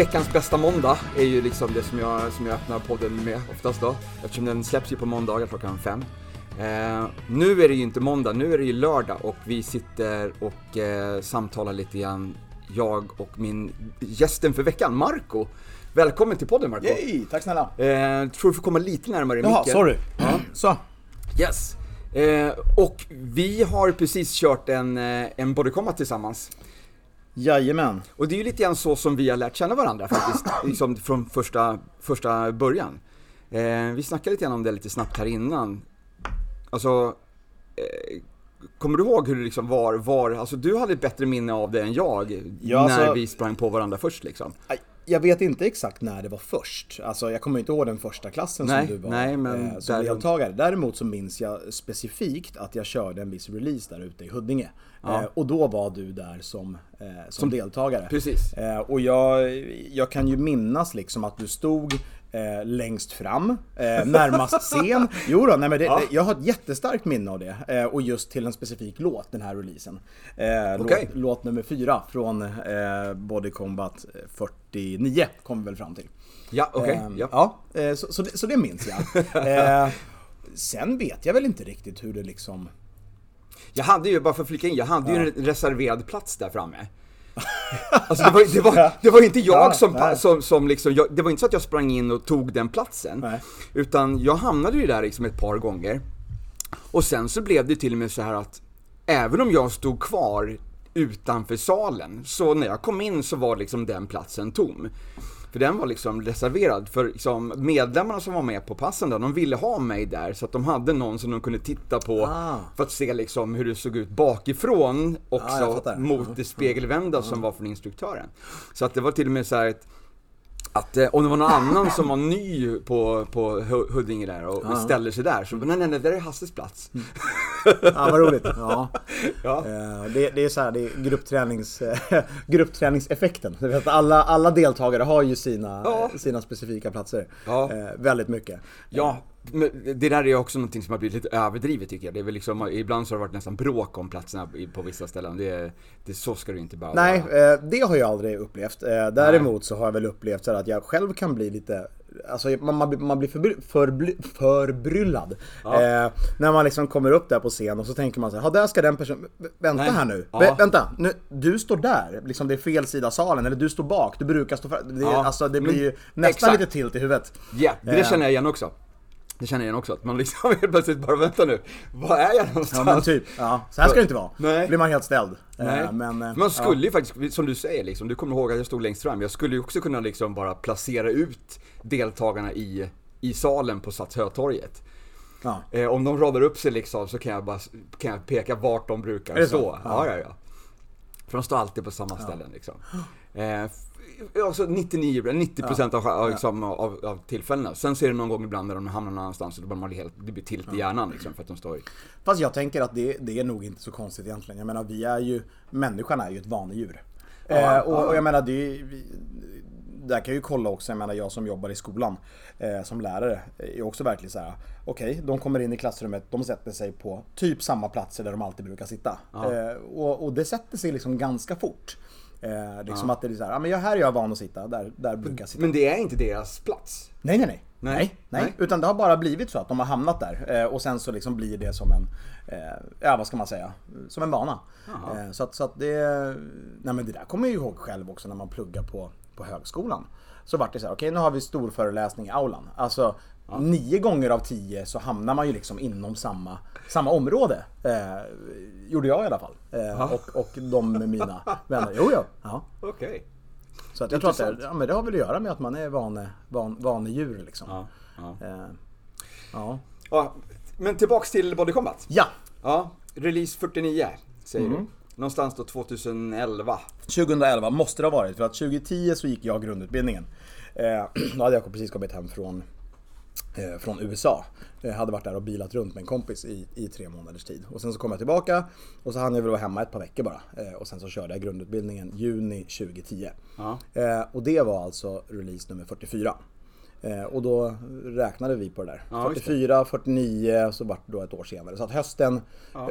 veckans bästa måndag är ju liksom det som jag, som jag öppnar podden med oftast då. Eftersom den släpps ju på måndagar klockan fem. Eh, nu är det ju inte måndag, nu är det ju lördag och vi sitter och eh, samtalar lite grann, jag och min gästen för veckan, Marco. Välkommen till podden Marco. Yay, tack snälla. Eh, tror du får komma lite närmare Jaha, micken. sorry. Så. Yes. Eh, och vi har precis kört en, eh, en body combat tillsammans. Jajamän. Och det är ju lite grann så som vi har lärt känna varandra faktiskt, liksom från första, första början. Eh, vi snackade lite grann om det lite snabbt här innan. Alltså, eh, kommer du ihåg hur det liksom var, var, alltså du hade ett bättre minne av det än jag, Ja, när alltså- vi sprang på varandra först liksom. Jag vet inte exakt när det var först. Alltså jag kommer inte ihåg den första klassen Nej, som du var nej, men eh, som deltagare. Däremot så minns jag specifikt att jag körde en viss release där ute i Huddinge. Eh, och då var du där som, eh, som, deltagare. Precis. Eh, och jag, jag kan ju minnas liksom att du stod eh, längst fram, eh, närmast scen. Jo då, nej men det, det, jag har ett jättestarkt minne av det. Eh, och just till en specifik låt, den här releasen. Okej. låt, låt nummer fyra från Body Combat 49 kom vi väl fram till. Ja, okej. Ehm, ja. ja, så, så, det, så det minns jag. sen vet jag väl inte riktigt hur det liksom... Jag hade ju, bara för att flika in, jag hade ju en reserverad plats där framme. Alltså det var, det var, det var inte jag Ja, som, nej. som, som liksom, jag, det var inte så att jag sprang in och tog den platsen. Nej. Utan jag hamnade ju där liksom ett par gånger. Och sen så blev det till och med så här att, även om jag stod kvar utanför salen, så när jag kom in så var liksom den platsen tom. För den var liksom reserverad för liksom medlemmarna som var med på passen där, de ville ha mig där så att de hade någon som de kunde titta på Ah. för att se liksom hur det såg ut bakifrån också Ja, jag fattar. mot det spegelvända som var från instruktören. Så att det var till och med så här ett, att eh, om det var någon annan som var ny på, på Hu- Huddinge där och ställer sig där så nej nej nej, där är Hasses plats. Ja, vad roligt. Ja. Ja. Eh, Det, det är så här, det är grupptränings, gruppträningseffekten. Du vet, alla, alla deltagare har ju sina, Ja. sina specifika platser. Ja. Eh, väldigt mycket. Ja, det där är också någonting som har blivit lite överdrivet tycker jag. Det är väl liksom, ibland så har det varit nästan bråk om platserna på vissa ställen. Det, det, så ska det inte behöva Nej, vara. eh, det har jag aldrig upplevt. Eh, Däremot så har jag väl upplevt så att jag själv kan bli lite Alltså man, man, blir- förbry, förbly, förbryllad. Eh, när man liksom kommer upp där på scen och så tänker man så här, "Ja, där ska den personen, vänta Nej. här nu, Ja. Vä- vänta, nu, du står där, liksom det är fel sida salen, eller du står bak, du brukar stå fram. Det, Ja. alltså, det blir ju nästan lite tilt i huvudet. Ja, det Eh. känner jag igen också. Det känner jag igen också, att man liksom helt plötsligt bara vänta nu, var är jag någonstans? Ja men typ, ja, så här ska det inte vara. Nej. blir man helt ställd. Eh, Nej. Men, eh, man skulle ju faktiskt, som du säger liksom, du kommer ihåg att jag stod längst fram, jag skulle ju också kunna liksom bara placera ut deltagarna i, i salen på Satsjötorget. ja. Eh, om de radar upp sig liksom så kan jag bara kan jag peka vart de brukar stå. så? Ja, ja, ja. För de står alltid på samma ställen liksom. Eh, alltså 99, 90% av, av, liksom, av, av tillfällena. Sen ser det någon gång ibland när de hamnar någon annanstans och då blir man helt, det blir tilt i hjärnan liksom för att de står i. Fast jag tänker att det, det är nog inte så konstigt egentligen. Jag menar, vi är ju, människan är ju ett vanedjur. eh, och, och jag menar, det är, vi, där kan jag ju kolla också, jag menar jag som jobbar i skolan eh, som lärare är också verkligen så här. Okej, de kommer in i klassrummet, de sätter sig på typ samma platser där de alltid brukar sitta. Eh, och, och det sätter sig liksom ganska fort. Eh, liksom att det är så här, ja men jag, här är jag van att sitta, där, där brukar jag sitta. Men det är inte deras plats. Nej, nej, nej. Nej. Nej, nej. Utan det har bara blivit så att de har hamnat där. Eh, och sen så liksom blir det som en, eh, ja vad ska man säga, som en vana. Eh, så att, så att det, nej men det där kommer jag ju ihåg själv också när man pluggar på, på högskolan. Så vart det så här, okej nu har vi stor föreläsning i aulan. Alltså nio gånger av tio så hamnar man ju liksom inom samma, samma område. Eh, gjorde jag i alla fall. Eh, och, och de med mina vänner. Jo, jo. Ja. Okej. Så att jag tror att det, ja, men det har väl att göra med att man är vane, van, vanedjur liksom. Ja, ja. Eh, ja. ja. Men tillbaks till Body Combat. ja, Ja, release 49 säger Mm. du. Någonstans då 2011. 2011 måste det ha varit för att 2010 så gick jag grundutbildningen. Eh, då hade jag precis kommit hem från, från USA. Jag hade varit där och bilat runt med en kompis i, i tre månaders tid. Och sen så kom jag tillbaka och så hann jag väl vara hemma ett par veckor bara. Eh, och sen så körde jag grundutbildningen juni 2010. Ja. Eh, och det var alltså release nummer 44. Eh, och då räknade vi på det där. Ja, just det. 44, 49, så vart det då ett år senare. Så att hösten,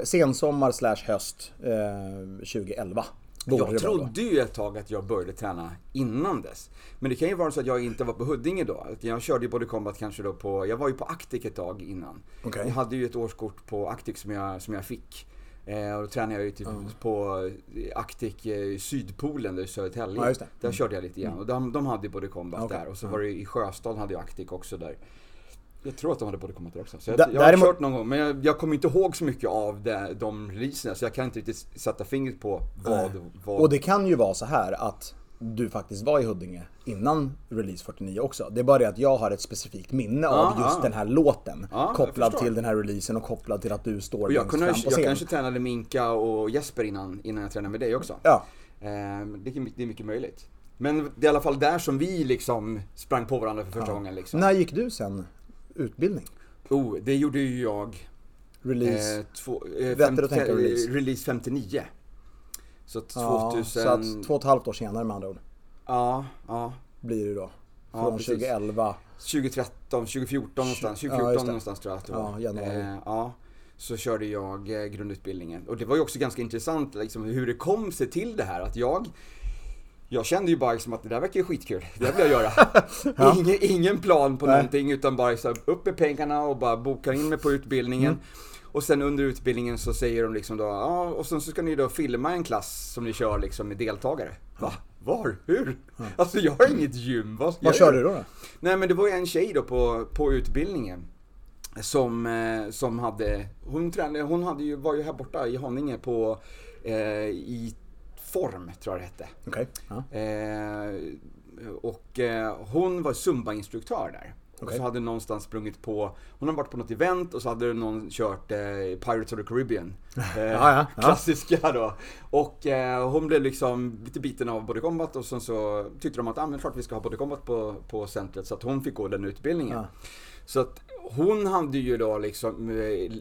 sensommar slash höst eh, 2011. Borde Jag trodde ju ett tag att jag började träna innan dess. Men det kan ju vara så att jag inte var på Huddinge då. Jag körde ju Body Combat kanske då på, jag var ju på Actic ett tag innan. Okej. Jag hade ju ett årskort på Actic som jag, som jag fick. Eh, och då tränade jag ju typ på Actic eh, Sydpolen där i Södertälje. Ja, det. Mm. Där körde jag lite grann. Och de, de hade ju Body Combat Okej. där. Och så var det i Sjöstad hade jag Actic också där. Jag tror att de hade där också. Så jag, jag har kört någon gång. Men jag, jag kommer inte ihåg så mycket av det, de releaserna. Så jag kan inte riktigt sätta fingret på vad, vad Och det kan ju vara så här att du faktiskt var i Huddinge innan release 49 också. Det är bara det att jag har ett specifikt minne av Ja, just ja. den här låten. Ja, jag kopplad till den här releasen och kopplad till att du står Och jag, längst kunde, fram på jag scen. kanske tränade med Inka och Jesper innan, innan jag tränade med dig också. Ja, Ehm, det, är- det är mycket möjligt. Men det är i alla fall där som vi liksom sprang på varandra för första gången liksom. när gick du sen utbildning? Oh, det gjorde ju jag. Release? Eh, två, eh, Bättre att tänka release. release 59. Så ja, 2000... så att två och ett halvt år senare med andra ord. Ja, ja. Blir det då. Ja, Från precis. 2011. 2013, 2014 någonstans. 2014 Ja, någonstans tror jag att det var. Ja, januari. Eh, ja. Så körde jag eh, grundutbildningen. Och det var ju också ganska intressant liksom, hur det kom sig till det här. Att jag jag kände ju bara liksom att det där verkar ju skitkul, det där vill jag göra. ingen, ingen plan på Nej. någonting utan bara så här, upp med pengarna och bara boka in mig på utbildningen. Mm. Och sen under utbildningen så säger de liksom då, ja och sen så ska ni då filma en klass som ni kör liksom med deltagare. Va? Var? Hur? Alltså jag har inget gym. Vad, Vad göra? du då? då? Nej men det var ju en tjej då på, på utbildningen. Som, eh, som hade, hon tränade, hon hade ju, var ju här borta i Haninge på, eh, i Form tror jag det hette. Okej. Ja. Eh, och eh, hon var Zumba-instruktör där. Och Okej. så hade någonstans sprungit på, hon hade varit på något event och så hade någon kört eh, Pirates of the Caribbean. Eh, ja, ja. Klassiska då. Och eh, hon blev liksom lite biten av Body Combat och sen så tyckte de att ah, men klart vi ska ha Body Combat på, på centret så att hon fick gå den utbildningen. Ja. Så att hon hade ju då liksom eh,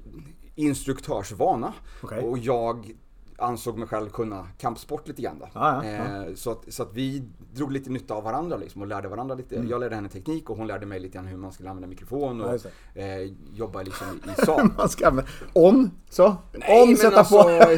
instruktörsvana Okej. och jag ansåg mig själv kunna kampsport lite grann då. Ja, ja, ja. Eh, Så, att, så att vi drog lite nytta av varandra liksom och lärde varandra lite. Jag lärde henne teknik och hon lärde mig lite grann hur man skulle använda mikrofon Mm. Ja, och just eh, jobba liksom i, i sal. Man ska använda... On, så. Nej, On, sätta alltså, på.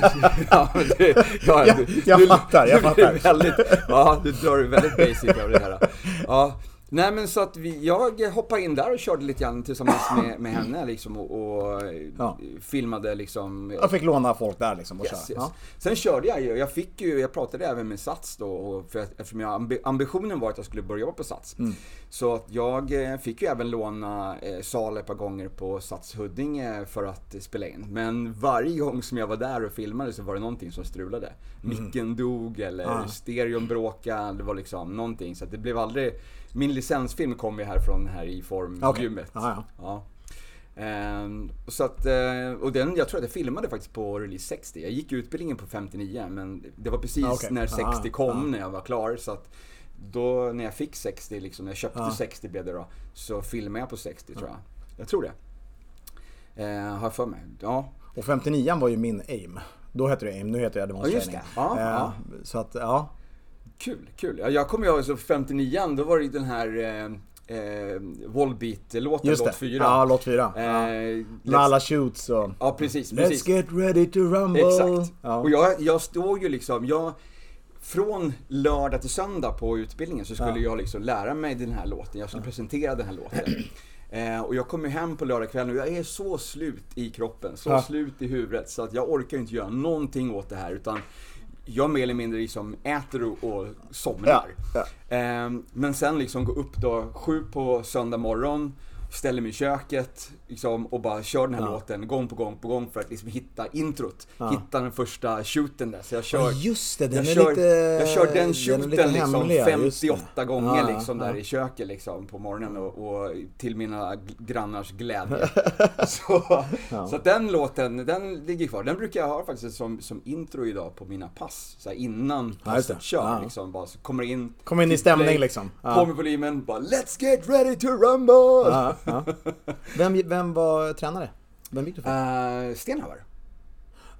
ja, det, ja, Ja, du- jag du- fattar, jag du fattar. Väldigt, ja, du drar väldigt basic av det här. Ja. Nej men så att vi, jag hoppade in där och körde lite grann tillsammans med, med henne liksom och, och Ja. filmade liksom. Jag fick låna folk där liksom och Yes, köra. yes. Ja. Sen körde jag ju, jag fick ju, jag pratade även med Sats då, och för eftersom jag, ambi, ambitionen var att jag skulle börja jobba på Sats. Mm. Så att jag eh, fick ju även låna eh, sal ett par gånger på Sats Huddinge för att spela in. Men varje gång som jag var där och filmade så var det någonting som strulade. Micken dog eller Mm. Ah. stereon bråkade, det var liksom någonting. Så att det blev aldrig, min licensfilm kom ju härifrån här i form Okej. gymmet. Ja. Ehm, så att, eh, och den, jag tror att jag filmade faktiskt på release 60. Jag gick utbildningen på 59 men det var precis Ah, okej. när 60 Ah, kom ah. när jag var klar. Så att då när jag fick 60, liksom, när jag köpte Ah. 60 blev det då, så filmade jag på 60 tror jag. Jag tror det. Eh, har jag för mig. Ja. Och 59 var ju min aim. Då hette det aim, nu heter det Advanced Ja, Training. Ja, Eh, ja. Så att, ja. Kul, kul. Ja, Jag kommer ihåg så 59 då var det den här eh, eh, Volbeat-låten, Just låt det. 4. Ja, låt 4. Eh, ja. Med alla shoots och... Ja, precis. Let's precis. get ready to rumble. Exakt. Ja. Och jag, jag står ju liksom, jag, från lördag till söndag på utbildningen så skulle Ja. jag liksom lära mig den här låten, jag skulle presentera den här låten. Eh, och jag kommer hem på lördagskvällen och jag är så slut i kroppen, så slut i huvudet så att jag orkar inte göra någonting åt det här utan jag mer eller mindre liksom äter och, och somnar. Ja, Eh, men sen liksom gå upp då sju på söndag morgon, ställer mig i köket liksom, och bara kör den här Ja. låten gång på gång på gång för att liksom hitta introt. Ja. Hitta den första shooten där. Så jag kör, just det, den jag är kör, lite- jag kör den den shooten lite liksom hemlig, ja, just det. 58 gånger Ja, liksom där i köket liksom på morgonen och, och till mina grannars glädje. så, så att den låten, den ligger kvar. Den brukar jag ha faktiskt som, som intro idag på mina pass. Så här innan passet kör liksom. Bara, så kommer in, Kommer in i stämning play, liksom. På med volymen, bara Let's get ready to rumble! Ja. Vem, vem var tränare? Vem gick du för? Ja, Uh, Stenhammar.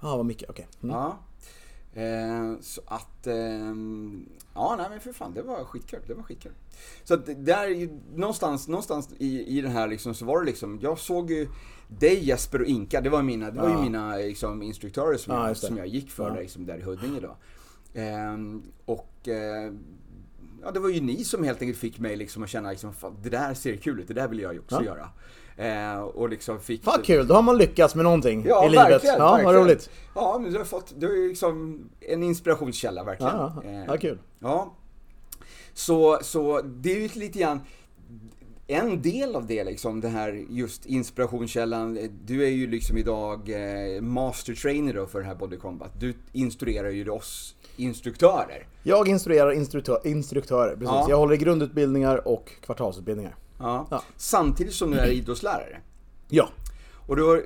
vad mycket, okej. Mm. Ja. Eh, så att, eh, ja nej men för fan, det var skitkul. Det var skitkul. Så att där, någonstans, någonstans i, i den här liksom, så var det liksom, jag såg ju dig Jesper och Inka, det var, mina, det var ju mina liksom, instruktörer som, Ja, jag, som jag gick för Ja. där, liksom, där i Huddinge då. Ehm, och eh, ja, det var ju ni som helt enkelt fick mig liksom att känna liksom, fan, det där ser kul ut, det där vill jag ju också Ja. göra. Eh, och liksom fick... Fan kul, då har man lyckats med någonting Ja, i livet. verkligen. ja, verkligen. vad roligt. Ja, men du har fått, du är liksom en inspirationskälla verkligen. Ja, ja, Eh, ja, kul. Ja. Så, så det är ju lite grann en del av det liksom, det här just inspirationskällan. Du är ju liksom idag eh, master trainer då för det här Body Combat. Du instruerar ju oss instruktörer. Jag instruerar instruktör, instruktörer, precis. Ja. Jag håller i grundutbildningar och kvartalsutbildningar. Ja. Ja. Samtidigt som du är idrottslärare. Ja. Och då,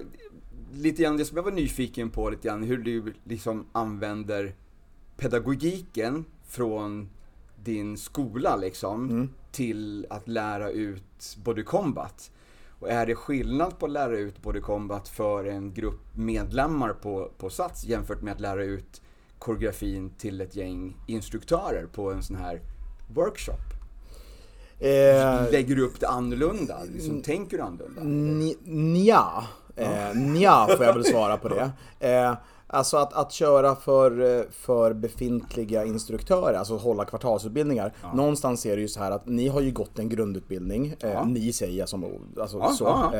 lite grann det som jag var nyfiken på, lite grann hur du liksom använder pedagogiken från din skola liksom, till att lära ut Body Combat. Och är det skillnad på att lära ut Body Combat för en grupp medlemmar på, på Sats jämfört med att lära ut koreografin till ett gäng instruktörer på en sån här workshop? Eh, Lägger du upp det annorlunda? Liksom, tänker du annorlunda? Nja, eh, nja får jag väl svara på det. Eh, alltså att, att köra för, eh, för befintliga instruktörer, alltså hålla kvartalsutbildningar. Någonstans är det ju så här att ni har ju gått en grundutbildning, eh, Ja. ni säger jag som alltså Ja, så. ja, ja.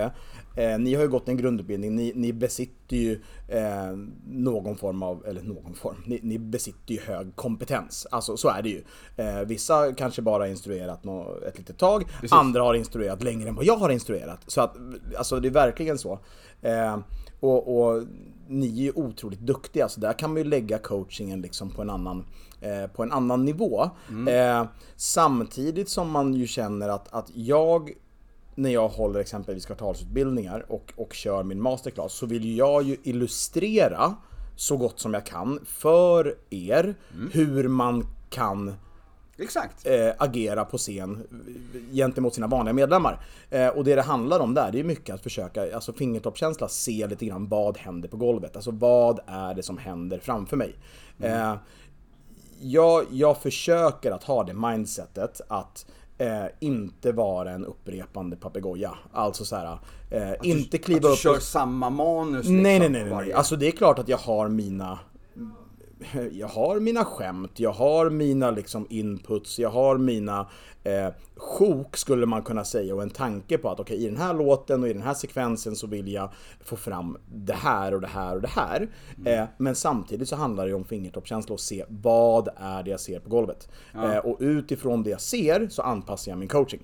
Eh, eh, ni har ju gått en grundutbildning, ni, ni besitter ju eh, någon form av, eller någon form, ni, ni besitter ju hög kompetens. Alltså så är det ju. Eh, vissa kanske bara har instruerat nå, ett litet tag, andra har instruerat längre än vad jag har instruerat. Så att, alltså det är verkligen så. Eh, och, och ni är ju otroligt duktiga, så där kan man ju lägga coachingen liksom på en annan, eh, på en annan nivå. Eh, samtidigt som man ju känner att, att jag när jag håller exempelvis kvartalsutbildningar och, och kör min masterclass så vill jag ju illustrera så gott som jag kan för er hur man kan Exakt. eh, agera på scen gentemot sina vanliga medlemmar. Eh, och det det handlar om där, det är mycket att försöka, alltså fingertoppskänsla, se lite grann vad händer på golvet. Alltså vad är det som händer framför mig? Eh, jag, jag försöker att ha det mindsetet att eh, inte vara en upprepande papegoja. Alltså så här, eh, inte kliva att du upp kör och samma manus liksom, nej, nej, nej, varje- nej. Alltså det är klart att jag har mina jag har mina skämt, jag har mina liksom inputs, jag har mina eh, sjok skulle man kunna säga och en tanke på att okej i den här låten och i den här sekvensen så vill jag få fram det här och det här och det här. Mm. Eh, men samtidigt så handlar det om fingertoppskänsla och se vad är det jag ser på golvet. Eh, och utifrån det jag ser så anpassar jag min coaching.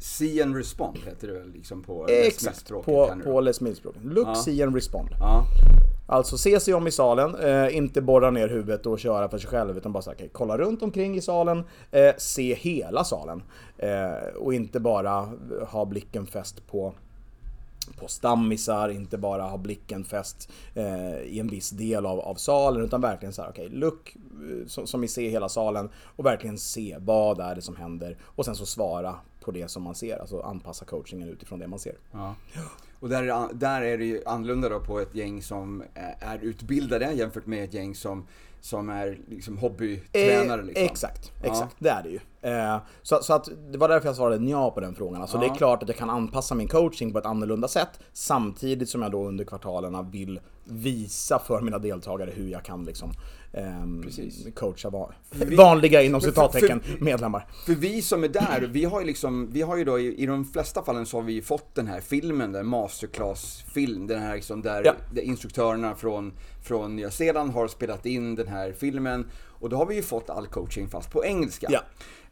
See and respond heter det väl liksom på Exakt, Smith-språket på, på Les Mills-språket. Look, see and respond. Ja. Alltså se sig om i salen, eh, inte borra ner huvudet och köra för sig själv utan bara så här, okej, kolla runt omkring i salen, eh, se hela salen. Eh, och inte bara ha blicken fäst på på stammisar, inte bara ha blicken fäst eh, i en viss del av, av salen utan verkligen så här, okej, look eh, som, som vi ser hela salen och verkligen se vad är det som händer och sen så svara på det som man ser, alltså anpassa coachingen utifrån det man ser. Ja. Och där är, där är det ju annorlunda då på ett gäng som är utbildade jämfört med ett gäng som, som är liksom hobbytränare. Eh, Liksom. Exakt, exakt. Det är det ju. Eh, så, så att det var därför jag svarade ja på den frågan. Alltså det är klart att jag kan anpassa min coaching på ett annorlunda sätt samtidigt som jag då under kvartalerna vill visa för mina deltagare hur jag kan liksom ehm, coacha va- vanliga inom för- citattecken för- medlemmar. För vi som är där, vi har ju liksom, vi har ju då i, i de flesta fallen så har vi fått den här filmen, den masterclass-film, den här liksom där, Ja. där instruktörerna från, från Nya Zeeland har spelat in den här filmen. Och då har vi ju fått all coaching fast på engelska. Ja.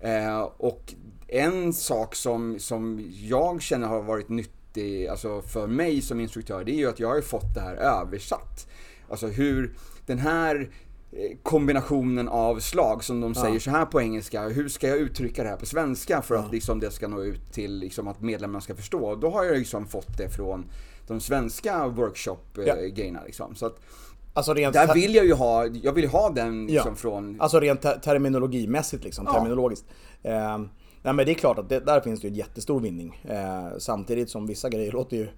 Eh, och en sak som, som jag känner har varit nyttig, alltså för mig som instruktör, det är ju att jag har fått det här översatt. Alltså hur den här eh, kombinationen av slag som de säger så här på engelska, hur ska jag uttrycka det här på svenska för att liksom det ska nå ut till liksom att medlemmarna ska förstå? Då har jag liksom fått det från de svenska Ja. workshop-grejerna liksom. Så att Alltså rent, där vill jag ju ha, jag vill ha den liksom Ja. från alltså rent ter- terminologimässigt liksom, Ja. terminologiskt. Eh, nej men det är klart att det, där finns det ju en jättestor vinning. Eh, samtidigt som vissa grejer låter ju,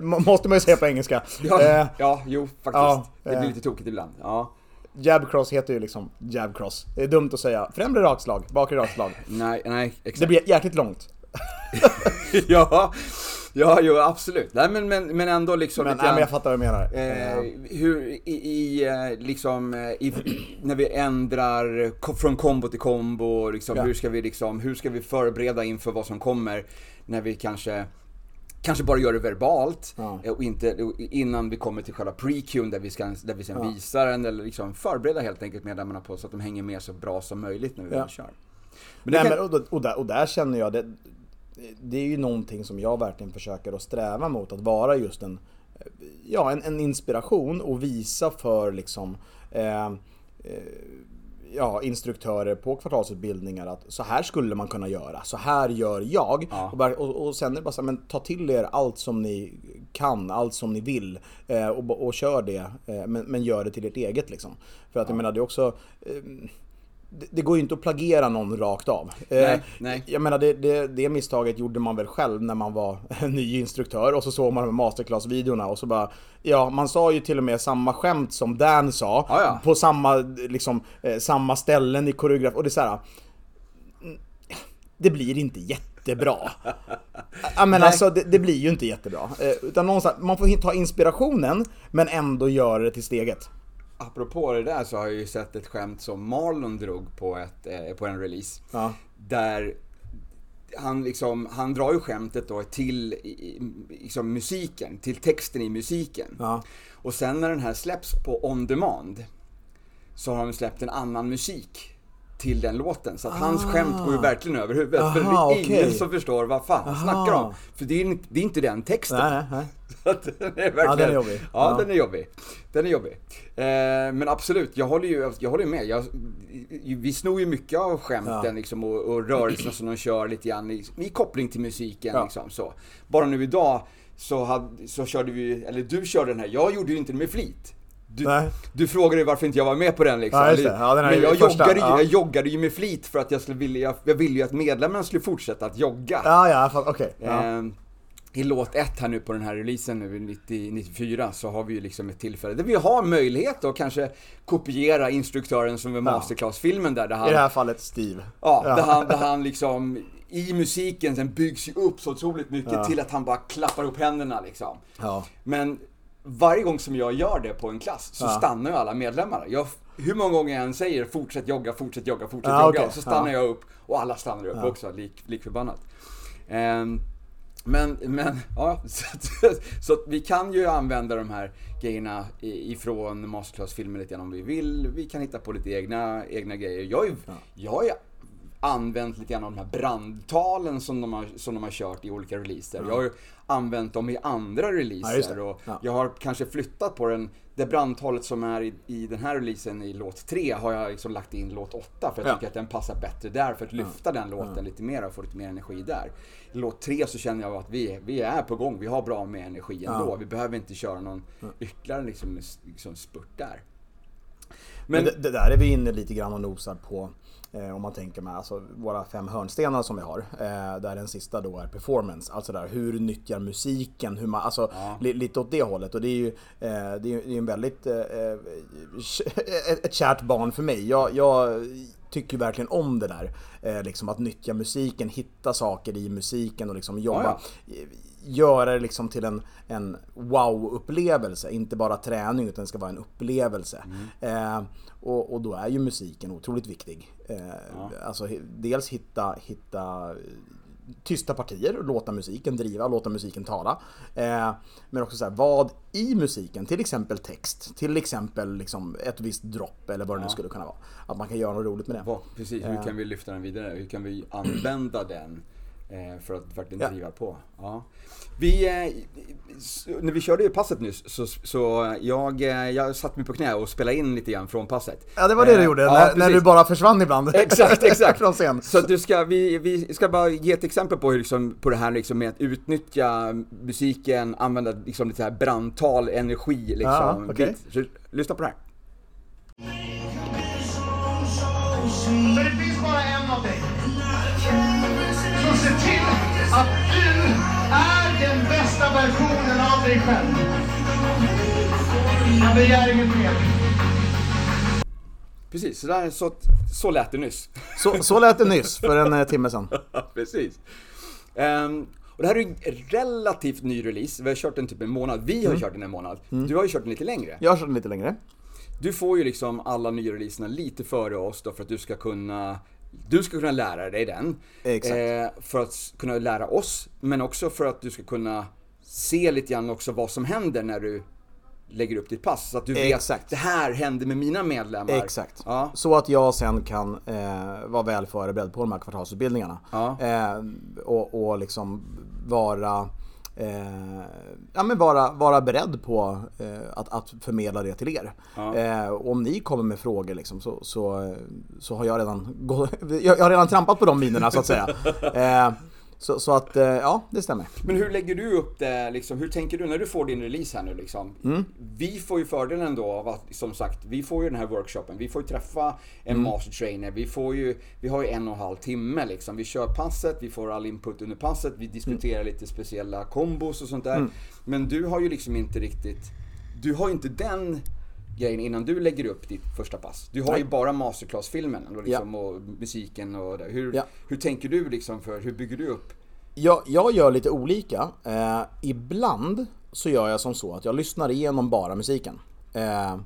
måste man ju säga på engelska. Ja, Eh, ja jo faktiskt. ja, det blir eh. lite tokigt ibland. Ja. Jab cross heter ju liksom jab cross. Det är dumt att säga främre rakslag, bakre rakslag. Nej, nej, exakt. Det blir jäkligt långt. ja, ja, jo absolut. Nej, men, men, men ändå liksom Men, lite nej, men jag fattar vad du menar. eh, hur i, i eh, liksom, eh, i, när vi ändrar ko- från kombo till kombo, liksom, Ja. hur, ska vi liksom, hur ska vi förbereda inför vad som kommer när vi kanske Kanske bara gör det verbalt Ja. eh, och inte innan vi kommer till själva pre-qn där vi, ska, där vi sen visar den eller liksom förbereda helt enkelt medlemmarna på så att de hänger med så bra som möjligt när vi Ja. väl kör. Men Nej, kan- men, och, och, där, och där känner jag det, det är ju någonting som jag verkligen försöker att sträva mot, att vara just en, ja, en, en inspiration och visa för liksom eh, eh, ja, instruktörer på kvartalsutbildningar att så här skulle man kunna göra, så här gör jag. Ja. Och, bara, och, och sen är det bara så här, men ta till er allt som ni kan, allt som ni vill eh, och, och kör det, eh, men, men gör det till ert eget liksom. För att jag menar det är också eh, det, går ju inte att plagiera någon rakt av. Nej, Eh, nej. Jag menar det, det, det misstaget gjorde man väl själv när man var ny instruktör och så såg man de här masterclass-videorna och så bara Ja, man sa ju till och med samma skämt som Dan sa Ja, ja. på samma, liksom, eh, samma ställen i koreograf och det är så här. Det blir inte jättebra. Ja men Nej. alltså det, det blir ju inte jättebra. Eh, Utan någonstans, man får ta inspirationen men ändå göra det till steget. Apropå det där så har jag ju sett ett skämt som Marlon drog på, ett, eh, på en release. Ja. Där han liksom, han drar ju skämtet då till i- liksom musiken, till texten i musiken. Ja. Och sen när den här släpps på on demand så har de släppt en annan musik till den låten. Så att hans skämt går ju verkligen över huvudet. för det Aha, är ingen som förstår vad fan han snackar om. För det är, inte- det är inte den texten. Nej, nej. Så att den är verkligen, Ja, den är jobbig. Ja, Ja. den är jobbig. Den är jobbig. Eh, men absolut, jag håller ju jag håller med. Jag, vi snor ju mycket av skämten Ja. liksom, och, och rörelserna som de kör lite grann i, i koppling till musiken. Ja. Liksom, så. Bara nu idag så, hade, så körde vi, eller du körde den här, jag gjorde ju inte det med flit. Du, Nej. du frågade ju varför inte jag var med på den liksom. Ja. Ja, den men jag, första, joggade, ju- ja. jag joggade ju med flit för att jag skulle vilja, jag, jag ville ju att medlemmarna skulle fortsätta att jogga. Ja, ja, okej. Ja. Ehm, I låt 1 här nu på den här releasen nu 90, 94 så har vi ju liksom ett tillfälle där vi har möjlighet att kanske kopiera instruktören som var masterclass-filmen där, där han, I det här fallet Steve. ja, Där han, där han liksom i musiken sen byggs ju upp så otroligt mycket Ja. till att han bara klappar upp händerna liksom. Ja. Men varje gång som jag gör det på en klass så Ja. stannar ju alla medlemmar. Jag, hur många gånger jag än säger fortsätt jogga, fortsätt jogga, fortsätt Ja, jogga, okej. så stannar Ja. jag upp och alla stannar upp också, lik, lik förbannat. Ehm, men, men, ja, så, att, så att vi kan ju använda de här grejerna ifrån Masterclass-filmen lite grann om vi vill. Vi kan hitta på lite egna, egna grejer. Jag ju, jag ju använt lite grann av de här brandtalen som de har, som de har kört i olika releaser. Jag har ju använt dem i andra Ja, releaser det. och Ja. jag har kanske flyttat på den. Det brandtalet som är i, i den här releasen i låt 3 har jag liksom lagt in låt 8 för jag Ja. tycker att den passar bättre där för att lyfta den låten lite mer och få lite mer energi där. I låt 3 så känner jag att vi, vi är på gång, vi har bra med energi ändå. Ja. Vi behöver inte köra någon ytterligare liksom, liksom spurt där. Men Men, det, det där är vi inne lite grann och nosar på om man tänker med alltså, våra fem hörnstenar som vi har. Eh, där den sista då är performance. Alltså där hur nyttjar musiken, hur man, alltså li, lite åt det hållet. Och det är ju, eh, det är en väldigt, eh, eh, ett, kärt barn för mig. Jag, jag tycker verkligen om det där. Eh, liksom att nyttja musiken, hitta saker i musiken och liksom jobba. Ja, Göra det liksom till en, en wow-upplevelse, inte bara träning utan det ska vara en upplevelse. Eh, och, och då är ju musiken otroligt viktig. Eh, Alltså he- dels hitta, hitta tysta partier och låta musiken driva, låta musiken tala. Eh, men också så här, vad i musiken, till exempel text, till exempel liksom ett visst dropp eller vad det nu skulle kunna vara. Att man kan göra något roligt med det. precis, hur kan vi lyfta den vidare? Hur kan vi använda den eh, för att verkligen Ja. driva på? Ja. Vi, eh, när vi körde ju passet nyss så, så jag, eh, jag satt mig på knä och spelade in lite grann från passet. Ja, det var det du Eh, gjorde, ja, när, när du bara försvann ibland. Exakt, exakt. Från scen. Så att du ska, vi, vi ska bara ge ett exempel på, hur liksom, på det här liksom med att utnyttja musiken, använda liksom lite här brandtal, energi liksom. Ja, okej. Så, lyssna på det här. Men det finns bara en av dig. Att du är den bästa versionen av dig själv. Jag begär inget mer. Precis, så, där, så, så lät det nyss. Så, så lät det nyss, för en eh, timme sedan. Precis. Ehm, och det här är ju en relativt ny release. Vi har kört den typ en månad. Vi har kört den en månad. Du har ju kört den lite längre. Jag har kört den lite längre. Du får ju liksom alla nya releaserna lite före oss då för att du ska kunna du ska kunna lära dig den. Eh, för att kunna lära oss, men också för att du ska kunna se lite grann också vad som händer när du lägger upp ditt pass. Så att du vet, Exakt. det här händer med mina medlemmar. Exakt. Ja. Så att jag sen kan eh, vara väl förberedd på de här kvartalsutbildningarna. Ja. Eh, och, och liksom vara Eh, ja, men vara, vara beredd på eh, att, att förmedla det till er. Eh, och om ni kommer med frågor liksom, så, så, så har jag redan, gå, jag, jag har redan trampat på de minerna så att säga. Så, så att, eh, ja, det stämmer. Men hur lägger du upp det, liksom, hur tänker du när du får din release här nu liksom? Mm. Vi får ju fördelen då av att, som sagt, vi får ju den här workshopen, vi får ju träffa en Mm. master trainer, vi får ju, vi har ju en och en halv timme liksom. Vi kör passet, vi får all input under passet, vi diskuterar lite speciella kombos och sånt där. Mm. Men du har ju liksom inte riktigt, du har ju inte den grejen innan du lägger upp ditt första pass. Du har Nej. ju bara masterclass-filmen och, liksom, och musiken och det. Hur, Ja. hur tänker du liksom för, hur bygger du upp? Jag, jag gör lite olika. Eh, ibland så gör jag som så att jag lyssnar igenom bara musiken. Eh,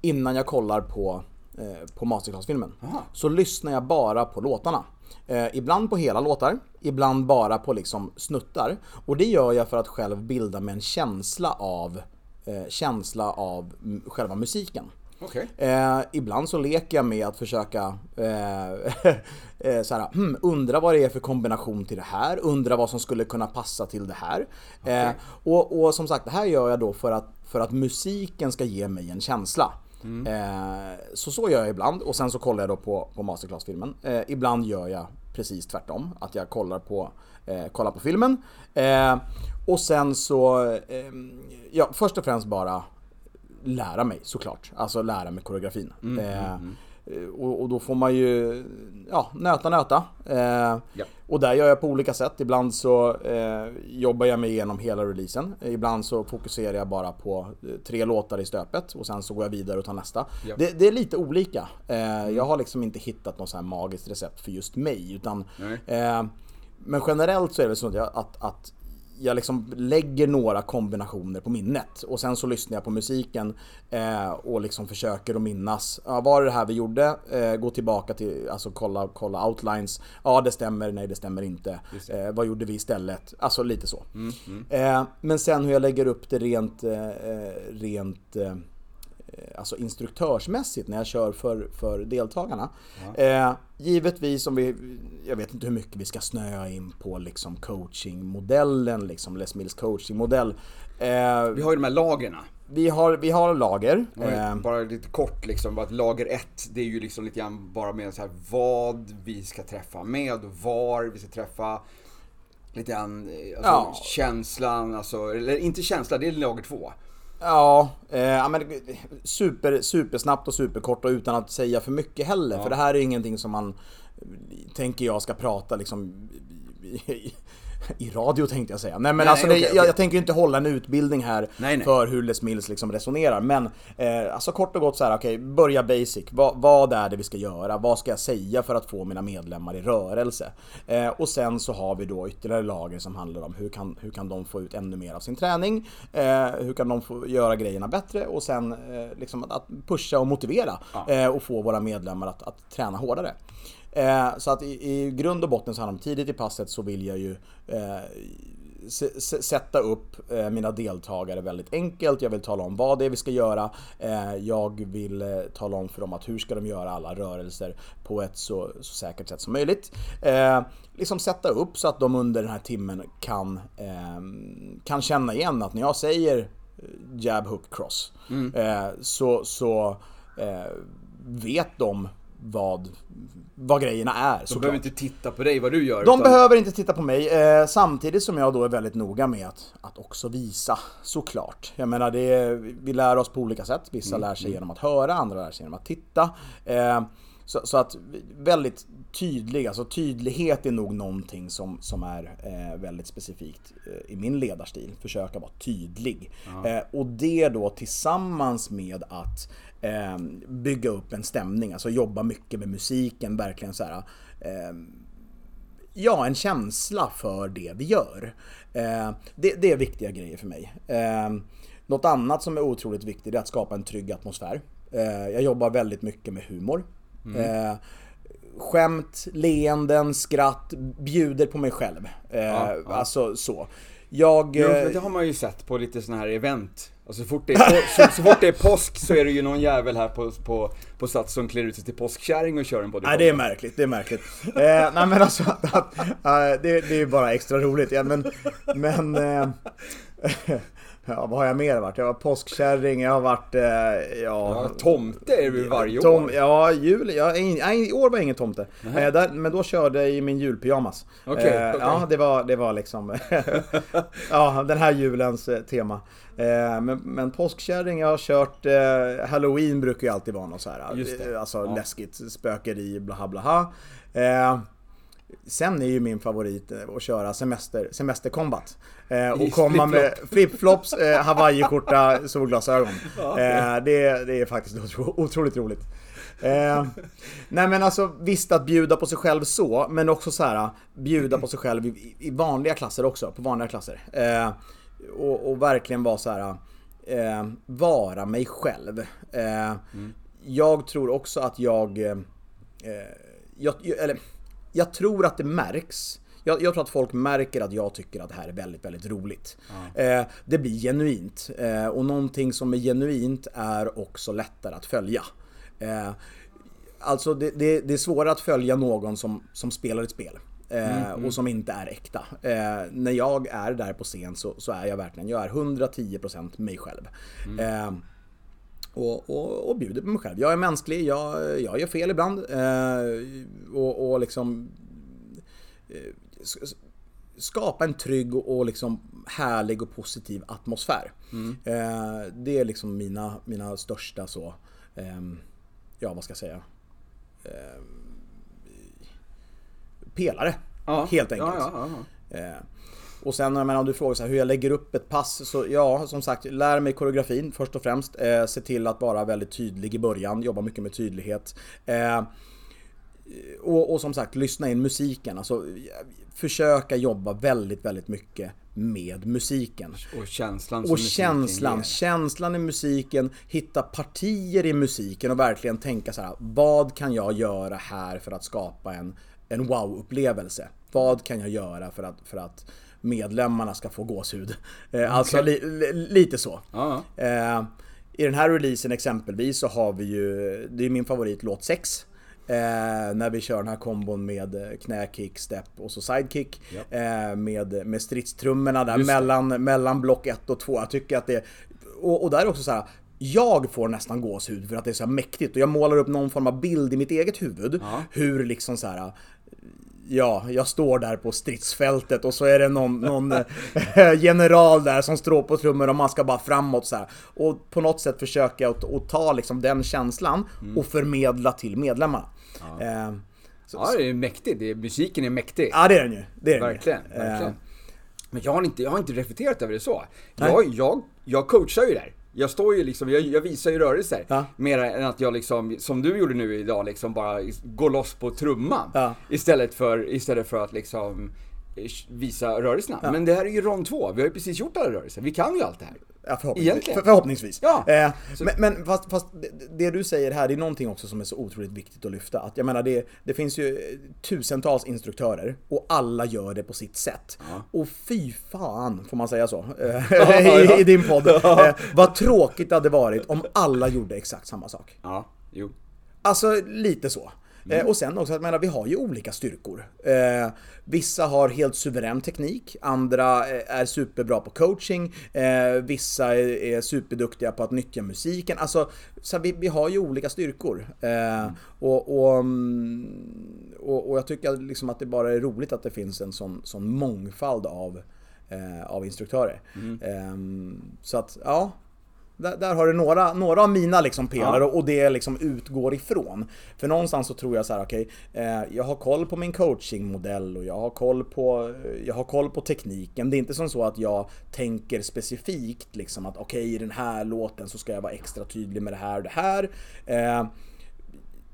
innan jag kollar på, eh, på masterclass-filmen. Så lyssnar jag bara på låtarna. Eh, ibland på hela låtar, ibland bara på liksom snuttar. Och det gör jag för att själv bilda mig en känsla av, känsla av mm, själva musiken. Okej. Eh, ibland så leker jag med att försöka eh, eh, så här, hmm, undra vad det är för kombination till det här, undra vad som skulle kunna passa till det här. Eh, och, och som sagt, det här gör jag då för att, för att musiken ska ge mig en känsla. Eh, så så gör jag ibland och sen så kollar jag då på, på masterclass-filmen. Eh, ibland gör jag precis tvärtom, att jag kollar på, eh, kollar på filmen. Eh, och sen så, eh, ja först och främst bara lära mig såklart. Alltså lära mig koreografin. eh, Och, och då får man ju ja, nöta nöta. Eh, Ja. Och där gör jag på olika sätt. Ibland så eh, jobbar jag mig igenom hela releasen. Ibland så fokuserar jag bara på tre låtar i stöpet och sen så går jag vidare och tar nästa. Ja. Det, det är lite olika. Eh, Jag har liksom inte hittat något så här magiskt recept för just mig. Utan, men generellt så är det så att, jag, att, att jag liksom lägger några kombinationer på minnet och sen så lyssnar jag på musiken eh, och liksom försöker att minnas. Ja, var det det här vi gjorde? Eh, gå tillbaka till, alltså kolla, kolla outlines. Ja, det stämmer, nej det stämmer inte. Eh, vad gjorde vi istället? Alltså lite så. Eh, men sen hur jag lägger upp det rent, eh, eh, rent alltså instruktörsmässigt när jag kör för, för deltagarna. Eh, givetvis om vi, jag vet inte hur mycket vi ska snöa in på liksom coachingmodellen, liksom Les Mills coachingmodell. Eh, Vi har ju de här lagren. vi, har, vi har lager. Eh, Bara lite kort liksom, att lager ett, det är ju liksom lite grann bara med så här vad vi ska träffa med var vi ska träffa. Lite grann, eh, alltså Ja. känslan, alltså, eller inte känsla, det är lager två. Ja, eh, ja, men super, supersnabbt och superkort och utan att säga för mycket heller. För det här är ingenting som man, tänker jag, ska prata liksom i, radio tänkte jag säga. Nej men Nej, alltså, det, okej, Jag, okej. jag tänker inte hålla en utbildning här Nej, nej. för hur Les Mills liksom resonerar. Men eh, alltså kort och gott så här, okej, börja basic. Va, vad är det vi ska göra? Vad ska jag säga för att få mina medlemmar i rörelse? Eh, och sen så har vi då ytterligare lager som handlar om hur kan, hur kan de få ut ännu mer av sin träning? Eh, hur kan de få göra grejerna bättre? Och sen eh, liksom att, att pusha och motivera eh, och få våra medlemmar att, att träna hårdare. Eh, så att i, i grund och botten så handlar det om tidigt i passet så vill jag ju eh, sätta upp eh, mina deltagare väldigt enkelt. Jag vill tala om vad det är vi ska göra. Eh, jag vill eh, tala om för dem att hur ska de göra alla rörelser på ett så, så säkert sätt som möjligt. Liksom sätta upp så att de under den här timmen kan, eh, kan känna igen att när jag säger jab, hook, cross eh, så, så vet de vad, vad grejerna är. De såklart. behöver inte titta på dig vad du gör. De utan- behöver inte titta på mig, eh, samtidigt som jag då är väldigt noga med att, att också visa, såklart. Jag menar, det, vi lär oss på olika sätt. Vissa Mm, lär sig genom att höra, andra lär sig genom att titta. Eh, så, så, att väldigt tydlig, alltså tydlighet är nog någonting som, som är eh, väldigt specifikt eh, i min ledarstil. Försöka vara tydlig. Eh, och det då tillsammans med att eh, bygga upp en stämning, alltså jobba mycket med musiken, verkligen så här. Eh, ja, en känsla för det vi gör. Eh, det, det, är viktiga grejer för mig. något annat som är otroligt viktigt är att skapa en trygg atmosfär. jag jobbar väldigt mycket med humor. Mm. skämt, leenden, skratt, bjuder på mig själv. Ja, ja. Alltså så. Jag... Jo, det har man ju sett på lite sådana här event. Alltså, så, fort det är, så, så, fort det är påsk så är det ju någon jävel här på, på, på Sats som klär ut sig till påskkärring och kör en bodybuilder. Nej det är märkligt, det är märkligt. eh, nej men alltså, att, äh, det, det är bara extra roligt. Ja, men, men eh, Ja, vad har jag mer varit? Jag var påskkärring, jag har varit... Eh, ja, ja, tomte är du varje tom, år. Ja, jul. Ja, nej, I år var jag ingen tomte. Eh, där, men då körde jag i min julpyjamas. Okay, eh, okay. Ja, det var, det var liksom... ja, den här julens eh, tema. Eh, men, men påskkärring, jag har kört... Eh, Halloween brukar ju alltid vara något så här. Just det. Alltså ja. läskigt, spökeri, blaha blaha. Sen är ju min favorit eh, att köra semester, semesterkombat. Eh, och komma med flipflops, eh, hawaiiskjorta, solglasögon. Eh, det, det är faktiskt otroligt roligt. Eh, nej men alltså visst att bjuda på sig själv så, men också så här bjuda på sig själv i, i vanliga klasser också, på vanliga klasser. Eh, och, och, verkligen vara så här, eh, vara mig själv. Eh, mm. Jag tror också att jag, eh, jag eller jag tror att det märks. Jag, jag, tror att folk märker att jag tycker att det här är väldigt, väldigt roligt. Ja. Eh, det blir genuint. Eh, och någonting som är genuint är också lättare att följa. Eh, alltså det, det, det, är svårare att följa någon som, som spelar ett spel. Eh, mm, mm. Och som inte är äkta. Eh, när jag är där på scen så, så, är jag verkligen, jag är 110% mig själv. Mm. Och, och, och bjuder på mig själv. Jag är mänsklig, jag, jag gör fel ibland. Eh, och, och liksom eh, skapa en trygg och, liksom härlig och positiv atmosfär. Mm. Eh, det är liksom mina, mina största så, eh, ja vad ska jag säga, eh, pelare. Ja. Helt enkelt. Ja, ja, eh, och sen men om du frågar så här, hur jag lägger upp ett pass, så ja, som sagt, lär mig koreografin först och främst. Eh, se till att vara väldigt tydlig i början, jobba mycket med tydlighet. Eh, och, och, som sagt, lyssna in musiken. Alltså, försöka jobba väldigt, väldigt mycket med musiken. Och känslan Och känslan, känslan i musiken, hitta partier i musiken och verkligen tänka så här, vad kan jag göra här för att skapa en, en wow-upplevelse? Vad kan jag göra för att, för att medlemmarna ska få gåshud. Eh, alltså li, li, lite så. Eh, I den här releasen exempelvis så har vi ju, det är min favorit låt 6. Eh, när vi kör den här kombon med knäkick, step och så sidekick. Yep. Eh, med, med stridstrummorna där mellan, mellan block 1 och 2. Jag tycker att det... Och, och där är också så här, jag får nästan gåshud för att det är så mäktigt och jag målar upp någon form av bild i mitt eget huvud. Ja. Hur liksom så här ja, jag står där på stridsfältet och så är det någon, någon eh, general där som står på trummor och man ska bara framåt så här. Och på något sätt försöka att, att ta liksom den känslan mm. och förmedla till medlemmarna. Ja. Eh, så, ja, det är mäktigt. Det är, musiken är mäktig. Ja, det är den ju. Det är verkligen, den ju. verkligen. Eh. Men jag har, inte, jag har inte reflekterat över det så. Jag, jag, jag coachar ju där. Jag står ju liksom, jag, jag visar ju rörelser. Ja. Mer än att jag liksom, som du gjorde nu idag, liksom bara går loss på trumman. Ja. Istället, för, istället för att liksom visa rörelserna. Ja. Men det här är ju rond 2, vi har ju precis gjort alla rörelser. Vi kan ju allt det här. Ja, förhoppningsvis. För, förhoppningsvis. Ja. Eh, men, men fast, fast, det du säger här, det är någonting också som är så otroligt viktigt att lyfta. Att jag menar, det, det finns ju tusentals instruktörer och alla gör det på sitt sätt. Ja. Och fy fan, får man säga så? Eh, i, I, din podd. Eh, vad tråkigt det hade varit om alla gjorde exakt samma sak. Ja, jo. Alltså, lite så. Mm. Eh, och sen också, jag menar, vi har ju olika styrkor. Eh, vissa har helt suverän teknik, andra eh, är superbra på coaching, eh, vissa är, är, superduktiga på att nyttja musiken. Alltså, så vi, vi har ju olika styrkor. Mm. och, och, mm, och, och, jag tycker liksom att det bara är roligt att det finns en sån, sån mångfald av, av instruktörer. Mm. Ehm, så att, ja. Där, där har du några, några av mina liksom pelare och det liksom utgår ifrån. För någonstans så tror jag så här, okej, eh, jag har koll på min coachingmodell och jag har koll på, jag har koll på tekniken. Det är inte som så att jag tänker specifikt liksom att okej, i den här låten så ska jag vara extra tydlig med det här och det här. Eh,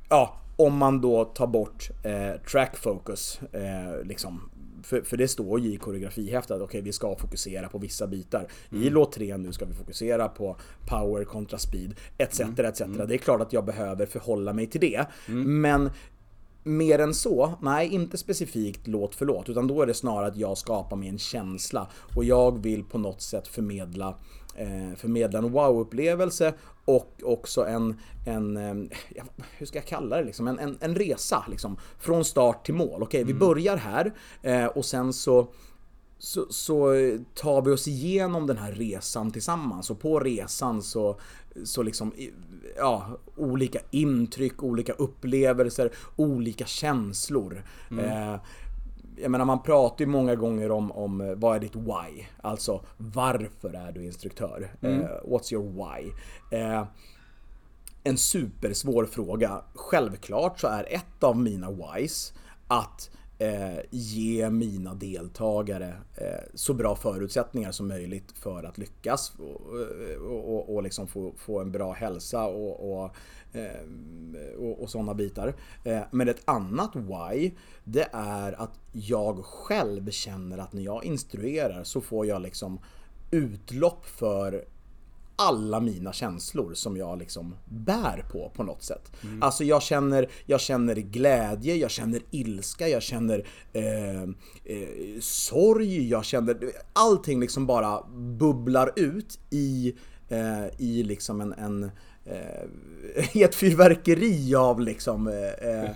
ja, om man då tar bort eh, track focus, eh, liksom. För, för det står ju i koreografihäftet att okej, vi ska fokusera på vissa bitar. I låt 3 nu ska vi fokusera på power kontra speed, etc. etc. Det är klart att jag behöver förhålla mig till det. Men mer än så, nej inte specifikt låt för låt, utan då är det snarare att jag skapar mig en känsla och jag vill på något sätt förmedla eh, förmedla en wow-upplevelse och också en, en hur ska jag kalla det liksom, en, en, en resa liksom, från start till mål. Okej, vi börjar här eh, och sen så så, så tar vi oss igenom den här resan tillsammans och på resan så, så liksom, ja, olika intryck, olika upplevelser, olika känslor. Eh, jag menar man pratar ju många gånger om, om eh, vad är ditt why? Alltså varför är du instruktör? Eh, what's your why? Eh, en supersvår fråga. Självklart så är ett av mina whys att eh, ge mina deltagare eh, så bra förutsättningar som möjligt för att lyckas och, och, och, och liksom få, få en bra hälsa och, och, eh, och, och sådana bitar. Eh, men ett annat why det är att jag själv känner att när jag instruerar så får jag liksom utlopp för alla mina känslor som jag liksom bär på på något sätt. Alltså jag känner, jag känner glädje, jag känner ilska, jag känner eh, eh, sorg, jag känner... Allting liksom bara bubblar ut i, eh, i liksom en, en eh, i ett fyrverkeri av liksom, eh, eh,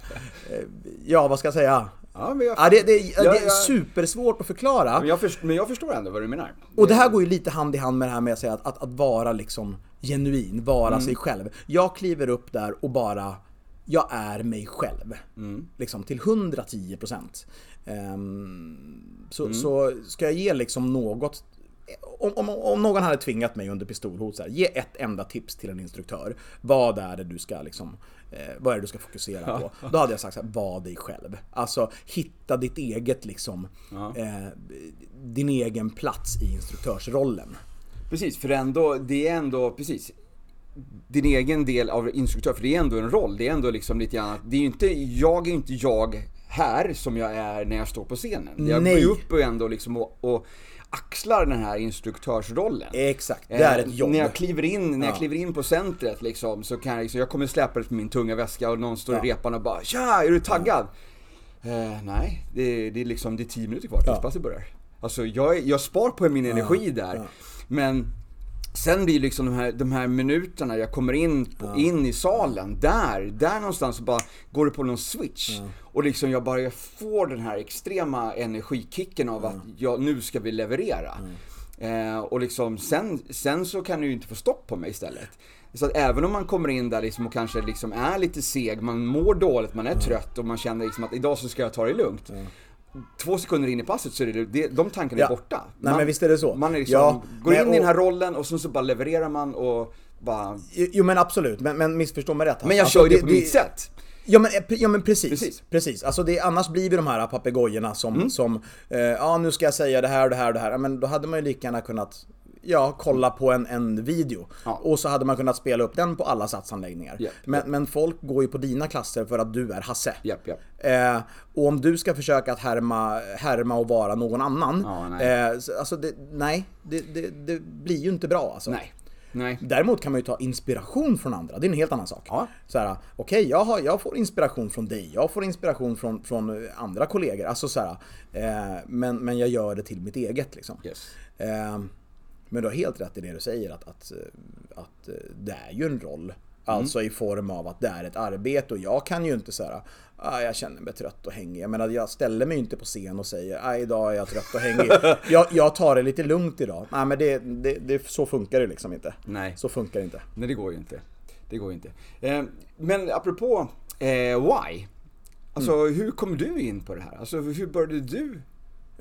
ja vad ska jag säga? Ja, men jag, Ja, det, det, det Ja, är ja. supersvårt att förklara. men, jag först, men jag förstår ändå vad du menar. Och det här går ju lite hand i hand med det här med att säga att, att, att vara liksom genuin, vara sig själv. Jag kliver upp där och bara, jag är mig själv. Liksom till 110%. Um, så, så ska jag ge liksom något om, om, om någon hade tvingat mig under pistolhot så här, ge ett enda tips till en instruktör. Vad är det du ska liksom, eh, vad är det du ska fokusera på? Då hade jag sagt så här, var dig själv. Alltså hitta ditt eget liksom, eh, din egen plats i instruktörsrollen. Precis, för ändå, det är ändå, precis. Din egen del av instruktör, för det är ändå en roll. Det är ändå liksom lite grann, det är ju inte, jag är inte jag här som jag är när jag står på scenen. Jag går ju upp och ändå liksom och, och axlar den här instruktörsrollen. Exakt, det är Eh, ett jobb. När jag kliver in, när jag Ja. kliver in på centret liksom, så kan jag liksom, jag kommer släpandes med min tunga väska och någon står Ja. i repan och bara Tja, är du taggad? Eh, nej, det, det är liksom, det är 10 minuter kvar tills Ja. passet börjar. Alltså jag, jag spar på min energi där. ja. Men sen blir liksom de här, de här minuterna jag kommer in, på, in i salen, där, där någonstans bara går det på någon switch. Och liksom jag bara jag får den här extrema energikicken av att jag, nu ska vi leverera. Eh, och liksom sen, sen så kan du ju inte få stopp på mig istället. Så att även om man kommer in där liksom och kanske liksom är lite seg, man mår dåligt, man är trött och man känner liksom att idag så ska jag ta det lugnt. Två sekunder in i passet så är det, det de tankarna är Ja. borta. Nej, men visst är det så. Man är liksom, Ja, går in i den här och- rollen och sen så bara levererar man och bara... Jo men absolut, men, men missförstå mig rätt. Men jag Alltså, kör ju det på mitt sätt. Ja men, eh, ja men precis. Precis. precis. Alltså det, annars blir vi de här papegojorna som, Mm. som eh, ja nu ska jag säga det här och det här och det här. Ja, Men då hade man ju lika gärna kunnat Ja, kolla på en, en video. Ja. Och så hade man kunnat spela upp den på alla satsanläggningar. Japp, men, japp. men folk går ju på dina klasser för att du är Hasse. Japp. Eh, och om du ska försöka att härma, härma och vara någon annan. Ja, nej. Eh, så- alltså det, nej, det, det, det blir ju inte bra alltså. Nej. Nej. Däremot kan man ju ta inspiration från andra, det är en helt annan sak. Ja. Okej, jag, har- jag får inspiration från dig, jag får inspiration från, från eh, andra kollegor. Alltså så här, eh, men, men jag gör det till mitt eget liksom. Yes. Men du har helt rätt i det du säger att, att, eh, att eh, det är ju en roll. Alltså i form av att det är ett arbete och jag kan ju inte säga ah, jag känner mig trött och hängig. Jag menar jag ställer mig inte på scen och säger ah, idag är jag trött och hängig. jag, jag tar det lite lugnt idag. Nej men det, det, det, så funkar det liksom inte. Nej. Så funkar det inte. Nej, det går ju inte. Det går inte. Eh, men apropå eh, why. Alltså Mm. hur kom du in på det här? Alltså hur började du?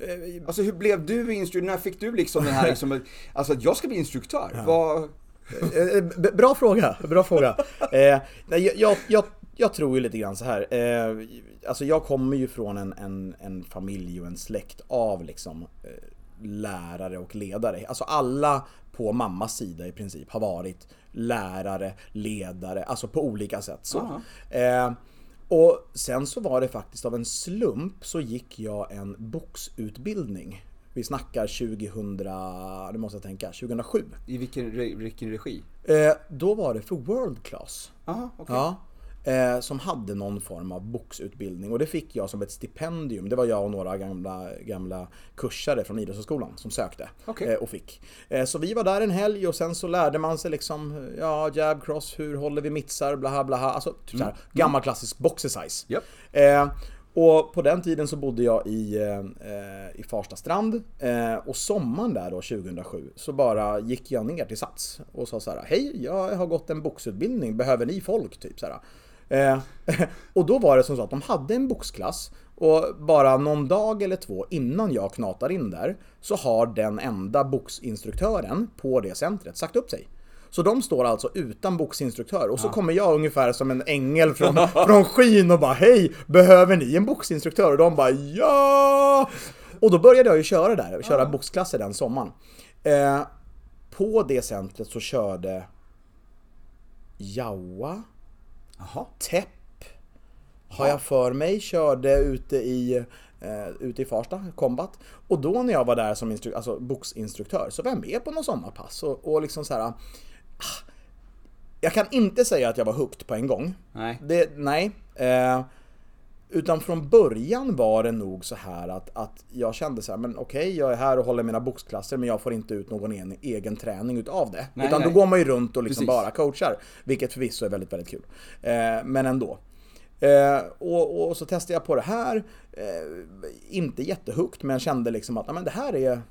Eh, Alltså hur blev du instruktör? När fick du liksom den här liksom, alltså att jag ska bli instruktör? Vad, Eh, b- Bra fråga, bra fråga. Eh, nej, jag, jag, jag tror ju lite grann så här. Eh, alltså jag kommer ju från en, en, en familj och en släkt av liksom eh, lärare och ledare. Alltså alla på mammas sida i princip har varit lärare, ledare, alltså på olika sätt så. Och sen så var det faktiskt av en slump så gick jag en boxutbildning. Vi snackar 2000, nu måste jag tänka, 2007. I vilken, vilken regi? Eh, då var det för World Class. Aha, okej. Ja. Eh, som hade någon form av boxutbildning och det fick jag som ett stipendium. Det var jag och några gamla, gamla kursare från Idrottshögskolan som sökte Okej. eh, och fick. Eh, så vi var där en helg och sen så lärde man sig liksom, ja, jab cross, hur håller vi mittsar, blaha blaha. Alltså typ såhär, gammal klassisk boxercise. Japp. Eh, och på den tiden så bodde jag i, eh, i Farsta strand eh, och sommaren där då 2007 så bara gick jag ner till Sats och sa så här: Hej, jag har gått en boxutbildning, behöver ni folk? Typ så här. Eh, och då var det som så att de hade en boxklass och bara någon dag eller två innan jag knatar in där så har den enda boxinstruktören på det centret sagt upp sig. Så de står alltså utan boxinstruktör och så kommer jag ungefär som en ängel från, från skyn och bara Hej! Behöver ni en boxinstruktör? Och de bara Ja! Och då började jag ju köra där, köra boxklasser den sommaren. Eh, på det centret så körde Jawa, Jaha. Tepp, har jag för mig, körde ute i, eh, ute i Farsta, Combat. Och då när jag var där som instru- alltså, boxinstruktör så var jag med på någon sommarpass och, och liksom så här. ah, Jag kan inte säga att jag var hooked på en gång. Nej. Det, nej. Eh, utan från början var det nog så här att, att jag kände så här, men okej, jag är här och håller mina boxklasser men jag får inte ut någon en, egen träning utav det. Nej, utan nej. då går man ju runt och liksom Precis. bara coachar. Vilket förvisso är väldigt, väldigt kul. Eh, men ändå. Eh, och, och så testade jag på det här. Eh, inte jättehooked men kände liksom att men det här är,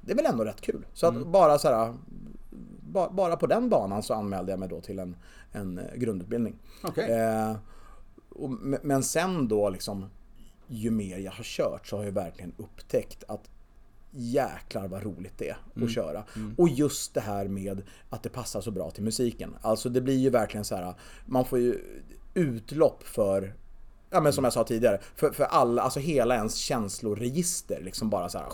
det är väl ändå rätt kul. Så Mm. att bara så här, ba- bara på den banan så anmälde jag mig då till en, en grundutbildning. Okej. Och, men- sen då liksom, ju mer jag har kört så har jag verkligen upptäckt att jäklar vad roligt det är att köra. Och just det här med att det passar så bra till musiken. Alltså det blir ju verkligen så här, man får ju utlopp för Ja men som jag sa tidigare, för, för alla, alltså hela ens känsloregister liksom bara så här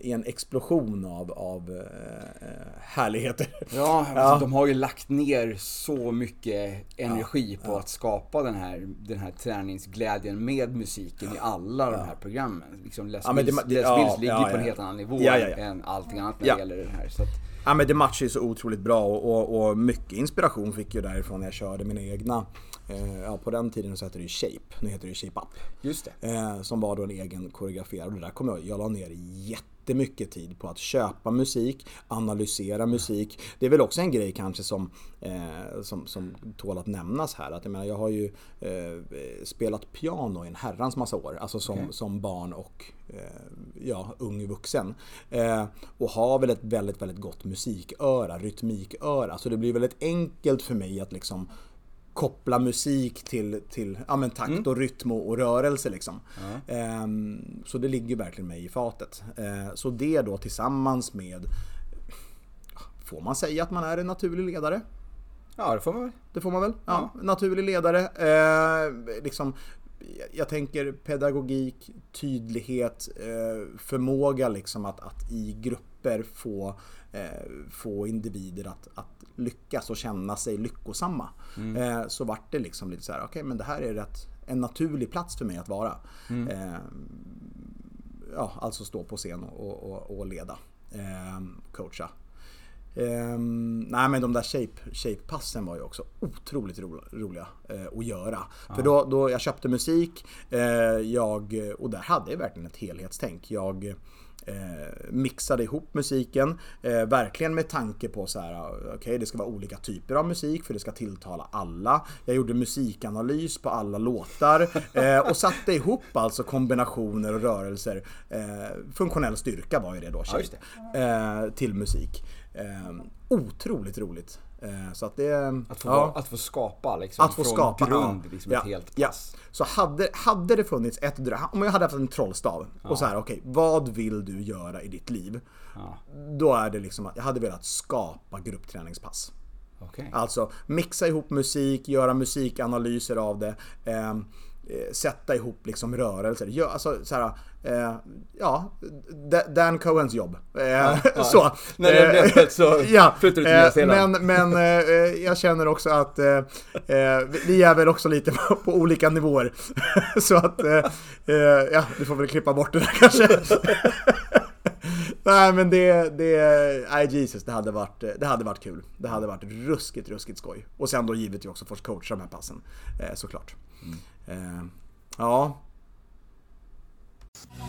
i en explosion av, av eh, eh, härligheter. Ja, alltså, Ja. de har ju lagt ner så mycket energi på att skapa den här, den här träningsglädjen med musiken i alla de här programmen. Liksom Les Ja, Mills, det- Les ja, Mills ligger ja, på en ja. helt annan nivå Ja, ja, ja. än allting annat när Ja. det gäller det här. Så att, Ja men det matchar ju så otroligt bra och, och, och mycket inspiration fick jag därifrån när jag körde mina egna. Eh, ja på den tiden så hette det ju Shape, nu heter det ju Shape Up. just det. Eh, som var då en egen koreograferad och det där kommer jag Jag la ner jättemycket tid på att köpa musik, analysera musik. Det är väl också en grej kanske som, eh, som, som tål att nämnas här. Att jag, menar, jag har ju spelat piano i en herrans massa år. Alltså som, Okej. som barn och ja, ung vuxen. Och har väl ett väldigt, väldigt gott musiköra, rytmiköra. Så det blir väldigt enkelt för mig att liksom koppla musik till, till ja, men takt och rytm och, och rörelse liksom. Ehm, så det ligger verkligen mig i fatet. Eh, så det då tillsammans med Får man säga att man är en naturlig ledare? Ja, det får man väl. Det får man väl? Ja, naturlig ledare. Eh, liksom, jag- jag tänker pedagogik, tydlighet, eh, förmåga liksom att, att i grupper få, eh, få individer att, att lyckas och känna sig lyckosamma. Eh, så vart det liksom lite så här, okej men det här är rätt, en naturlig plats för mig att vara. Eh, ja, alltså stå på scen och, och, och leda, eh, coacha. Ehm, nej men de där shape, shape-passen var ju också otroligt ro, roliga eh, att göra. För då, då jag köpte musik, eh, jag, och där hade jag verkligen ett helhetstänk. Jag eh, mixade ihop musiken, eh, verkligen med tanke på så här, okej det ska vara olika typer av musik för det ska tilltala alla. Jag gjorde musikanalys på alla låtar eh, och satte ihop alltså kombinationer och rörelser. Eh, funktionell styrka var ju det då, Ja, shape, eh, till musik. Eh, otroligt roligt. Eh, Så att det... Att få, ja. att få skapa liksom, Att få från skapa grund, ja. liksom ja, ett helt ja. pass. Så hade, hade det funnits ett om jag hade haft en trollstav och så här, okej, vad vill du göra i ditt liv? Då är det liksom att jag hade velat skapa gruppträningspass. Okej. Alltså mixa ihop musik, göra musikanalyser av det. Eh, sätta ihop liksom rörelser. Gör, alltså, så här, eh, ja, Dan Cohens jobb. Eh, så. När det blev Eh, öppet så flyttade du till eh, Nya Zeeland. Men, men eh, eh, jag känner också att eh, eh, vi är väl också lite på, på olika nivåer. så att, eh, eh, ja, du får väl klippa bort det där kanske. Nej men det, det, nej Jesus, det hade, varit, det hade varit kul. Det hade varit ruskigt, ruskigt skoj. Och sen då givetvis också få coacha de här passen, eh, såklart. Eh, ja,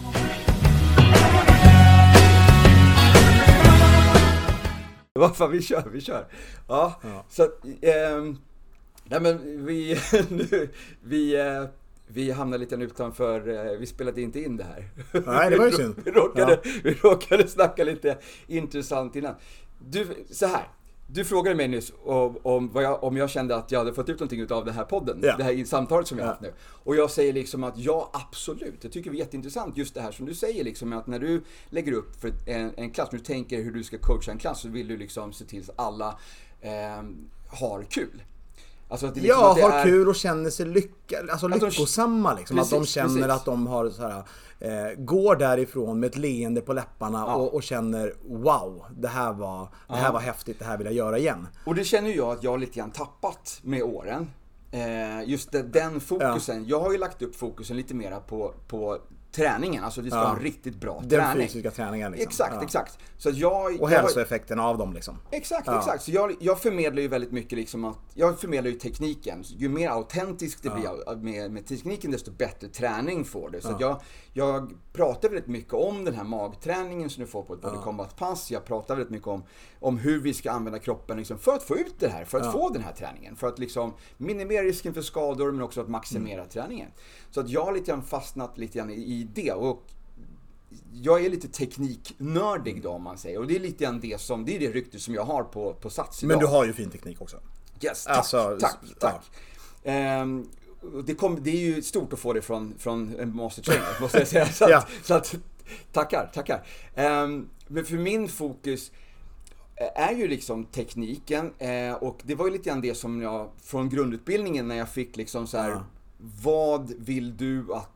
Vad fan, vi kör, vi kör. Ja, så att, ehm, nej men vi, nu, vi, eh, vi hamnade lite utanför, eh, vi spelade inte in det här. Nej, det var ju Vi- synd. Vi råkade, vi råkade snacka lite intressant innan. Du, så här. Du frågade mig nyss om, om, jag, om jag kände att jag hade fått ut någonting av den här podden, Ja. det här samtalet som jag har Ja. haft nu. Och jag säger liksom att ja, absolut. Jag tycker det är jätteintressant just det här som du säger liksom att när du lägger upp för en, en klass, när du tänker hur du ska coacha en klass så vill du liksom se till att alla eh, har kul. Alltså att det liksom ja att det har är, kul och känner sig lycka, alltså Att de- lyckosamma. Liksom. att de Precis, känner precis. att de har så här, eh, går därifrån med ett leende på läpparna och, och känner wow, det här, var, det här var häftigt, det här vill jag göra igen. Och det känner jag att jag har lite grann tappat med åren. Eh, just det, den fokusen. Jag har ju lagt upp fokusen lite mera på, på träningen. Alltså det ska vara en riktigt bra Den träning. fysiska träningen. Liksom. Exakt, Ja. exakt. Så jag, Och jag hälsoeffekten av dem liksom. Exakt, Ja. exakt. Så jag, jag förmedlar ju väldigt mycket liksom att, jag förmedlar ju tekniken. Ju mer autentiskt det blir med, med tekniken desto bättre träning får du. Så jag, jag pratar väldigt mycket om den här magträningen som du får på ett body combat-pass. Jag pratar väldigt mycket om, om hur vi ska använda kroppen liksom för att få ut det här, för att få den här träningen. För att liksom minimera risken för skador men också att maximera Mm. träningen. Så att jag har lite grann fastnat lite grann i, i det. Och jag är lite tekniknördig då om man säger. Och det är lite grann det som, det är det rykte som jag har på, på Sats idag. Men du har ju fin teknik också. Yes, tack, Alltså, tack, ja. tack. Ehm, och det, kom, det är ju stort att få det från, från en master trainer, måste jag säga. Så att, Ja. så att, tackar, tackar. Ehm, men för min fokus är ju liksom tekniken eh, och det var ju lite grann det som jag från grundutbildningen när jag fick liksom så här, Ja. vad vill du att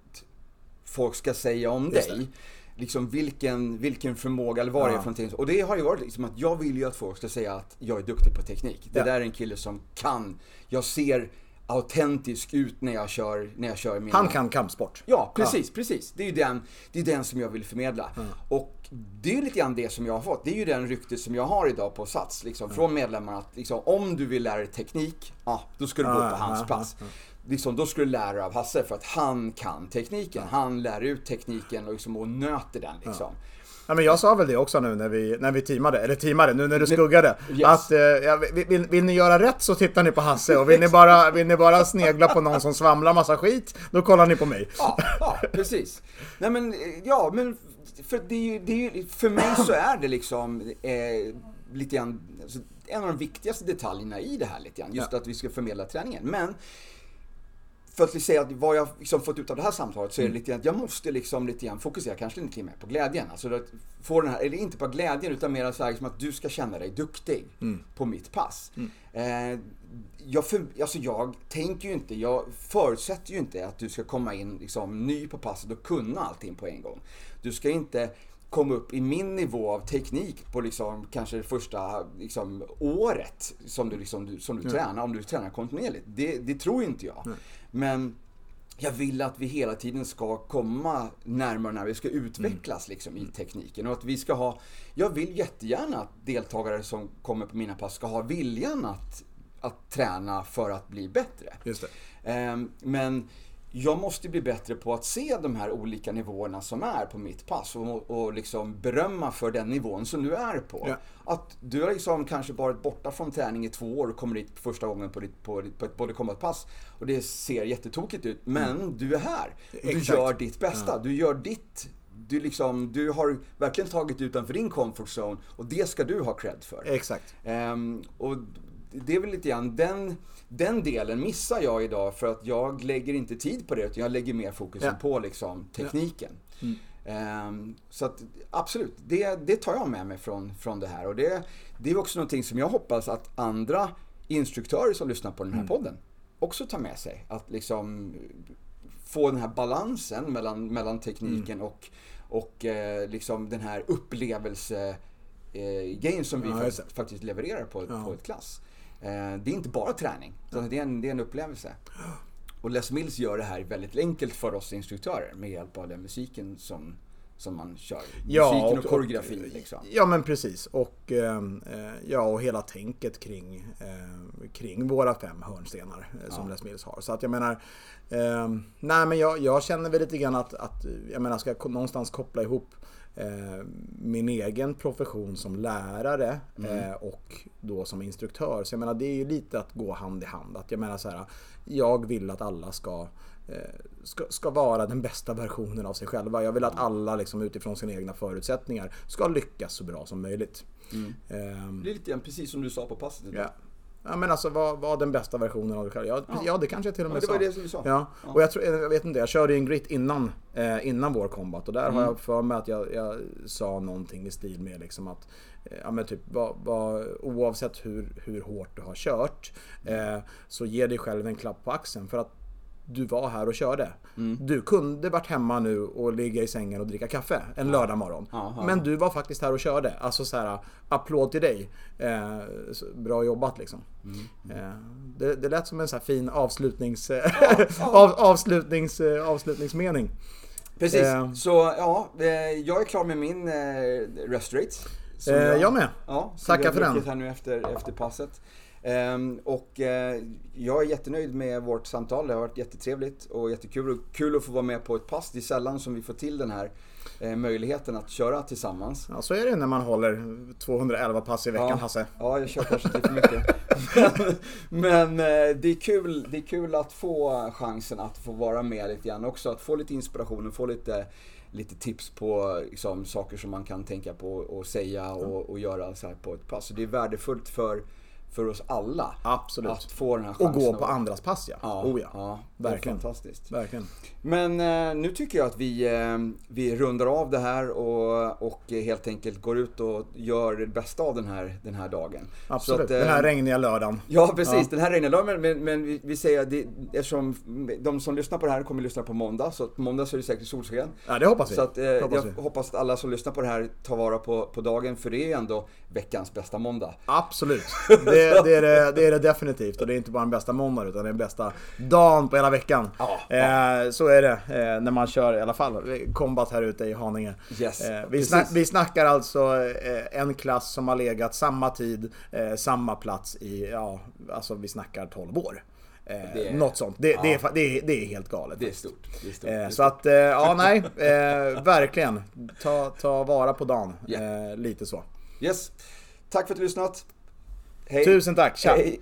folk ska säga om Just dig? Liksom vilken, vilken förmåga eller vad det är Ja. för någonting. Och det har ju varit liksom att jag vill ju att folk ska säga att jag är duktig på teknik. Det Ja. där är en kille som kan. Jag ser autentisk ut när jag kör, när jag kör mina... Han kan kampsport. Ja, precis, precis. Det är ju den, det är den som jag vill förmedla. Och det är lite grann det som jag har fått. Det är ju den ryktet som jag har idag på Sats, liksom, från medlemmarna. Att liksom, om du vill lära dig teknik, ja, då ska du gå Ja, på ja, hans ja, pass. Liksom, då ska du lära dig av Hasse för att han kan tekniken. Han lär ut tekniken och, liksom, och nöter den liksom. Ja, men jag sa väl det också nu när vi, när vi teamade, eller teamade, nu när du skuggade. Yes. Att eh, ja, vill, vill, vill ni göra rätt så tittar ni på Hasse och vill ni, bara, vill ni bara snegla på någon som svamlar massa skit, då kollar ni på mig. Ja, ja, precis. Nej men, eh, ja men för, det det för mig så är det liksom eh, lite grann, alltså, en av de viktigaste detaljerna i det här lite grann. Just att vi ska förmedla träningen. Men för att säga att vad jag liksom fått ut av det här samtalet så är det lite grann att jag måste liksom lite grann fokusera kanske lite mer på glädjen. Alltså att få den här, eller inte på glädjen utan mer så här liksom att du ska känna dig duktig på mitt pass. Eh, jag, för, alltså jag tänker ju inte, jag förutsätter ju inte att du ska komma in liksom ny på passet och kunna allting på en gång. Du ska inte komma upp i min nivå av teknik på liksom kanske det första liksom, året som du, liksom, du, som du tränar, om du tränar kontinuerligt. Det, det tror inte jag. Men jag vill att vi hela tiden ska komma närmare när vi ska utvecklas liksom, i tekniken. Och att vi ska ha, jag vill jättegärna att deltagare som kommer på mina pass ska ha viljan att, att träna för att bli bättre. Just det. Ehm, Men jag måste bli bättre på att se de här olika nivåerna som är på mitt pass och, och liksom berömma för den nivån som du är på. Ja. Att du har liksom kanske varit borta från träning i två år och kommer dit första gången på, ditt, på, ditt, på ett body combat pass och det ser jättetokigt ut. Men du är här. Och du Mm. Gör ditt bästa. Du gör ditt du, liksom, du har verkligen tagit utanför din comfort zone och det ska du ha cred för. Exakt. Ehm, och det är väl lite grann den, den delen missar jag idag för att jag lägger inte tid på det utan jag lägger mer fokusen Ja. på liksom tekniken. Mm. Ehm, så att absolut, det, det tar jag med mig från, från det här. Och det, det är också någonting som jag hoppas att andra instruktörer som lyssnar på den Mm. här podden också tar med sig. Att liksom få den här balansen mellan, mellan tekniken Mm. och, och eh, liksom den här upplevelse eh, som vi Ja, faktiskt levererar på, Ja. på ett klass. Eh, det är inte bara träning, utan det, är en, det är en upplevelse. Och Les Mills gör det här väldigt enkelt för oss instruktörer med hjälp av den musiken som, som man kör. musiken och, koreografin liksom. Ja men precis. Och, ehm, eh, ja, och hela tänket kring, eh, kring våra fem hörnstenar eh, som Les Mills har. Så att jag menar, ehm, nej men jag, jag känner väl lite grann att, att jag menar, ska jag någonstans koppla ihop min egen profession som lärare eh, och då som instruktör. Så jag menar det är ju lite att gå hand i hand. Att jag menar så här, jag vill att alla ska eh, Ska, ska vara den bästa versionen av sig själva. Jag vill att alla liksom, utifrån sina egna förutsättningar ska lyckas så bra som möjligt. Ehm, Det är lite grann precis som du sa på passet. Ja. Ja men alltså vad var den bästa versionen av dig själv? Ja, ja. det kanske jag till och med Ja, det sa. var det som du sa. Ja. Och jag, tror, jag vet inte, jag körde ju en grit innan, eh, innan vår combat och där Mm. har jag för mig att jag, jag sa någonting i stil med liksom att eh, Ja men typ vad, vad, oavsett hur, hur hårt du har kört eh, så ge dig själv en klapp på axeln för att du var här och körde. Mm. Du kunde varit hemma nu och ligga i sängen och dricka kaffe en lördag morgon. Ja, ja. Men du var faktiskt här och körde. Alltså så här, applåd till dig. Eh, bra jobbat liksom. Mm. Eh, det, det lät som en så fin avslutnings, av, avslutnings, avslutningsmening. Precis. Eh. Så ja, eh, jag är klar med min eh, rest rate. Eh, jag med. Ja, Tackar för den. här nu efter, efter passet. Ehm, och eh, jag är jättenöjd med vårt samtal. Det har varit jättetrevligt och jättekul. Och kul att få vara med på ett pass. Det är sällan som vi får till den här eh, möjligheten att köra tillsammans. Ja, så är det när man håller 211 pass i veckan Ja. Hasse. Ja, jag kör kanske lite för mycket. men men eh, det, är kul, det är kul att få chansen att få vara med lite grann också. Att få lite inspiration och få lite, lite tips på liksom, saker som man kan tänka på och säga och, och göra så här på ett pass. Så det är värdefullt för, för oss alla Absolut. att få den här Och chansen. gå på andras pass ja. Ja, oh, ja. ja Verkligen. fantastiskt. Verkligen. Men eh, nu tycker jag att vi, eh, vi rundar av det här och, och helt enkelt går ut och gör det bästa av den här, den här dagen. Absolut. Att, eh, Den här regniga lördagen. Ja precis, Ja. den här regnar idag men, men, vi, vi säger det, eftersom de som lyssnar på det här kommer lyssna på måndag så på måndag så är det säkert solsken. Ja, det hoppas vi. Så att, eh, hoppas jag vi. hoppas att alla som lyssnar på det här tar vara på, på dagen för det är ju ändå veckans bästa måndag. Absolut. Det, det, är det, det är det definitivt. Och det är inte bara den bästa måndagen utan den bästa dagen på hela veckan. Ja, Eh, så är det eh, när man kör i alla fall combat här ute i Haninge. Yes, Eh, vi, snack, vi snackar alltså eh, en klass som har legat samma tid, eh, samma plats i, ja, alltså vi snackar 12 år. Det är- något sånt. Det, det, ja. är, fa- det, är, det är helt galet. Det är stort. Det är stort. Det är stort. så att, eh, ja nej, eh, verkligen. Ta, ta vara på dagen. Ja. Eh, lite så. Yes. Tack för att du lyssnat. Hej. Tusen tack, tja! Hej.